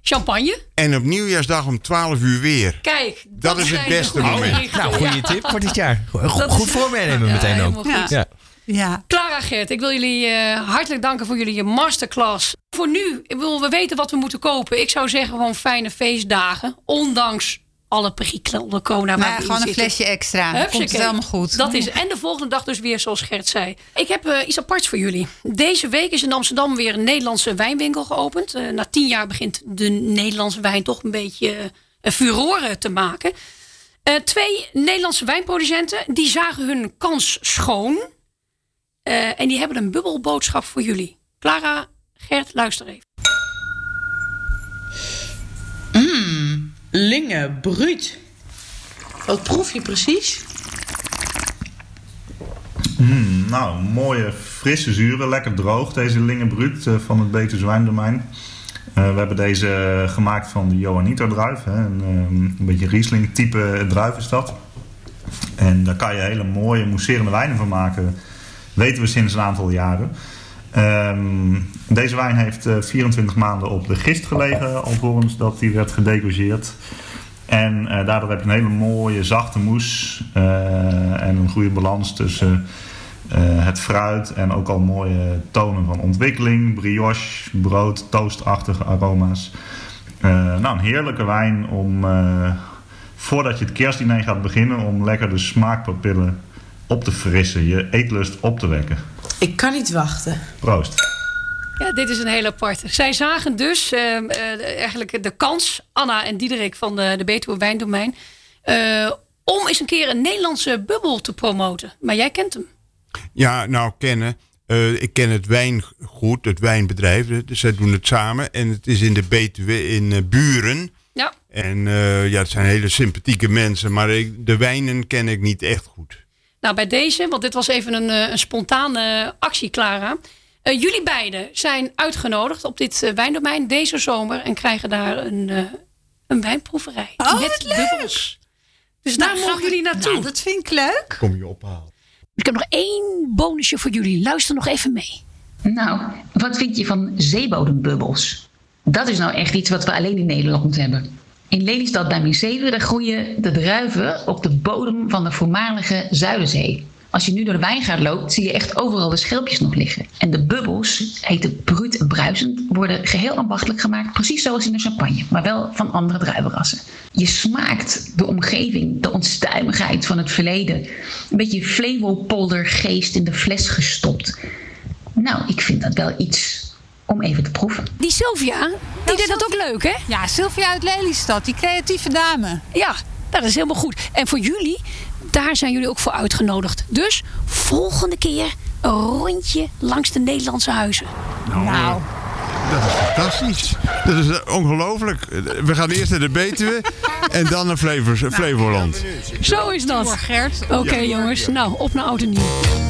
champagne. En op Nieuwjaarsdag om 12 uur weer. Kijk, dat, dat is het beste moment. Nou, goede tip voor dit jaar. Goed, goed voor meenemen ja, meteen ook. Ja. Ja. Ja. Clara Gert, ik wil jullie uh, hartelijk danken voor jullie masterclass. Voor nu, ik wil, we weten wat we moeten kopen. Ik zou zeggen gewoon fijne feestdagen. Ondanks alle perikelen corona. Maar gewoon een flesje extra. Komt het helemaal goed. Dat is. En de volgende dag dus weer zoals Gert zei. Ik heb uh, iets aparts voor jullie. Deze week is in Amsterdam weer een Nederlandse wijnwinkel geopend. Uh, na tien jaar begint de Nederlandse wijn toch een beetje uh, furoren te maken. twee Nederlandse wijnproducenten die zagen hun kans schoon. en die hebben een bubbelboodschap voor jullie. Clara, Gert, luister even. Linge Bruut. Wat proef je precies? Mm, nou, mooie frisse zuren, lekker droog deze Linge Bruut uh, van het Betuws Wijndomein. Uh, we hebben deze gemaakt van de Johanniter druif. Um, een beetje Riesling type druif is dat. En daar kan je hele mooie mousserende wijnen van maken. Weten we sinds een aantal jaren. Um, deze wijn heeft uh, 24 maanden op de gist gelegen, alvorens dat die werd gedecogeerd. En uh, daardoor heb je een hele mooie zachte moes uh, en een goede balans tussen het fruit en ook al mooie tonen van ontwikkeling, brioche, brood, toastachtige aroma's. nou, een heerlijke wijn om voordat je het kerstdiner gaat beginnen, om lekker de smaakpapillen op te frissen, je eetlust op te wekken. Ik kan niet wachten. Proost. Ja, dit is een hele aparte. Zij zagen dus uh, uh, eigenlijk de kans, Anna en Diederik van de, de Betuwe Wijndomein, uh, om eens een keer een Nederlandse bubbel te promoten. Maar jij kent hem. Ja, nou kennen. ik ken het wijngoed, het wijnbedrijf. Zij doen het samen. En het is in de Betuwe in Buren. Ja. En ja, het zijn hele sympathieke mensen. Maar ik, de wijnen ken ik niet echt goed. Nou, bij deze, want dit was even een, een spontane actie, Clara. Eh, jullie beiden zijn uitgenodigd op dit uh, wijndomein deze zomer en krijgen daar een, uh, een wijnproeverij. Oh, met bubbels. Dus daar Nou, mogen jullie naartoe. Nou, dat vind ik leuk. Kom je ophalen. Ik heb nog één bonusje voor jullie. Luister nog even mee. Nou, wat vind je van zeebodembubbels? Dat is nou echt iets wat we alleen in Nederland hebben. In Lelystad bij daar groeien de druiven op de bodem van de voormalige Zuiderzee. Als je nu door de wijngaard loopt, zie je echt overal de schelpjes nog liggen. En de bubbels, heten bruut en bruisend, worden geheel ambachtelijk gemaakt, precies zoals in de champagne, maar wel van andere druivenrassen. Je smaakt de omgeving, de onstuimigheid van het verleden. Een beetje Flevopoldergeest in de fles gestopt. Nou, ik vind dat wel iets om even te proeven. Die Sylvia, die deed dat ook leuk, hè? Ja, Sylvia uit Lelystad, die creatieve dame. Ja, nou, dat is helemaal goed. En voor jullie, daar zijn jullie ook voor uitgenodigd. Dus volgende keer een rondje langs de Nederlandse huizen. Nou, Dat is fantastisch. Dat is ongelooflijk. We gaan eerst naar de Betuwe en dan naar Flevers, Flevoland. Zo is dat. Oké jongens, nou op naar oud en nieuw.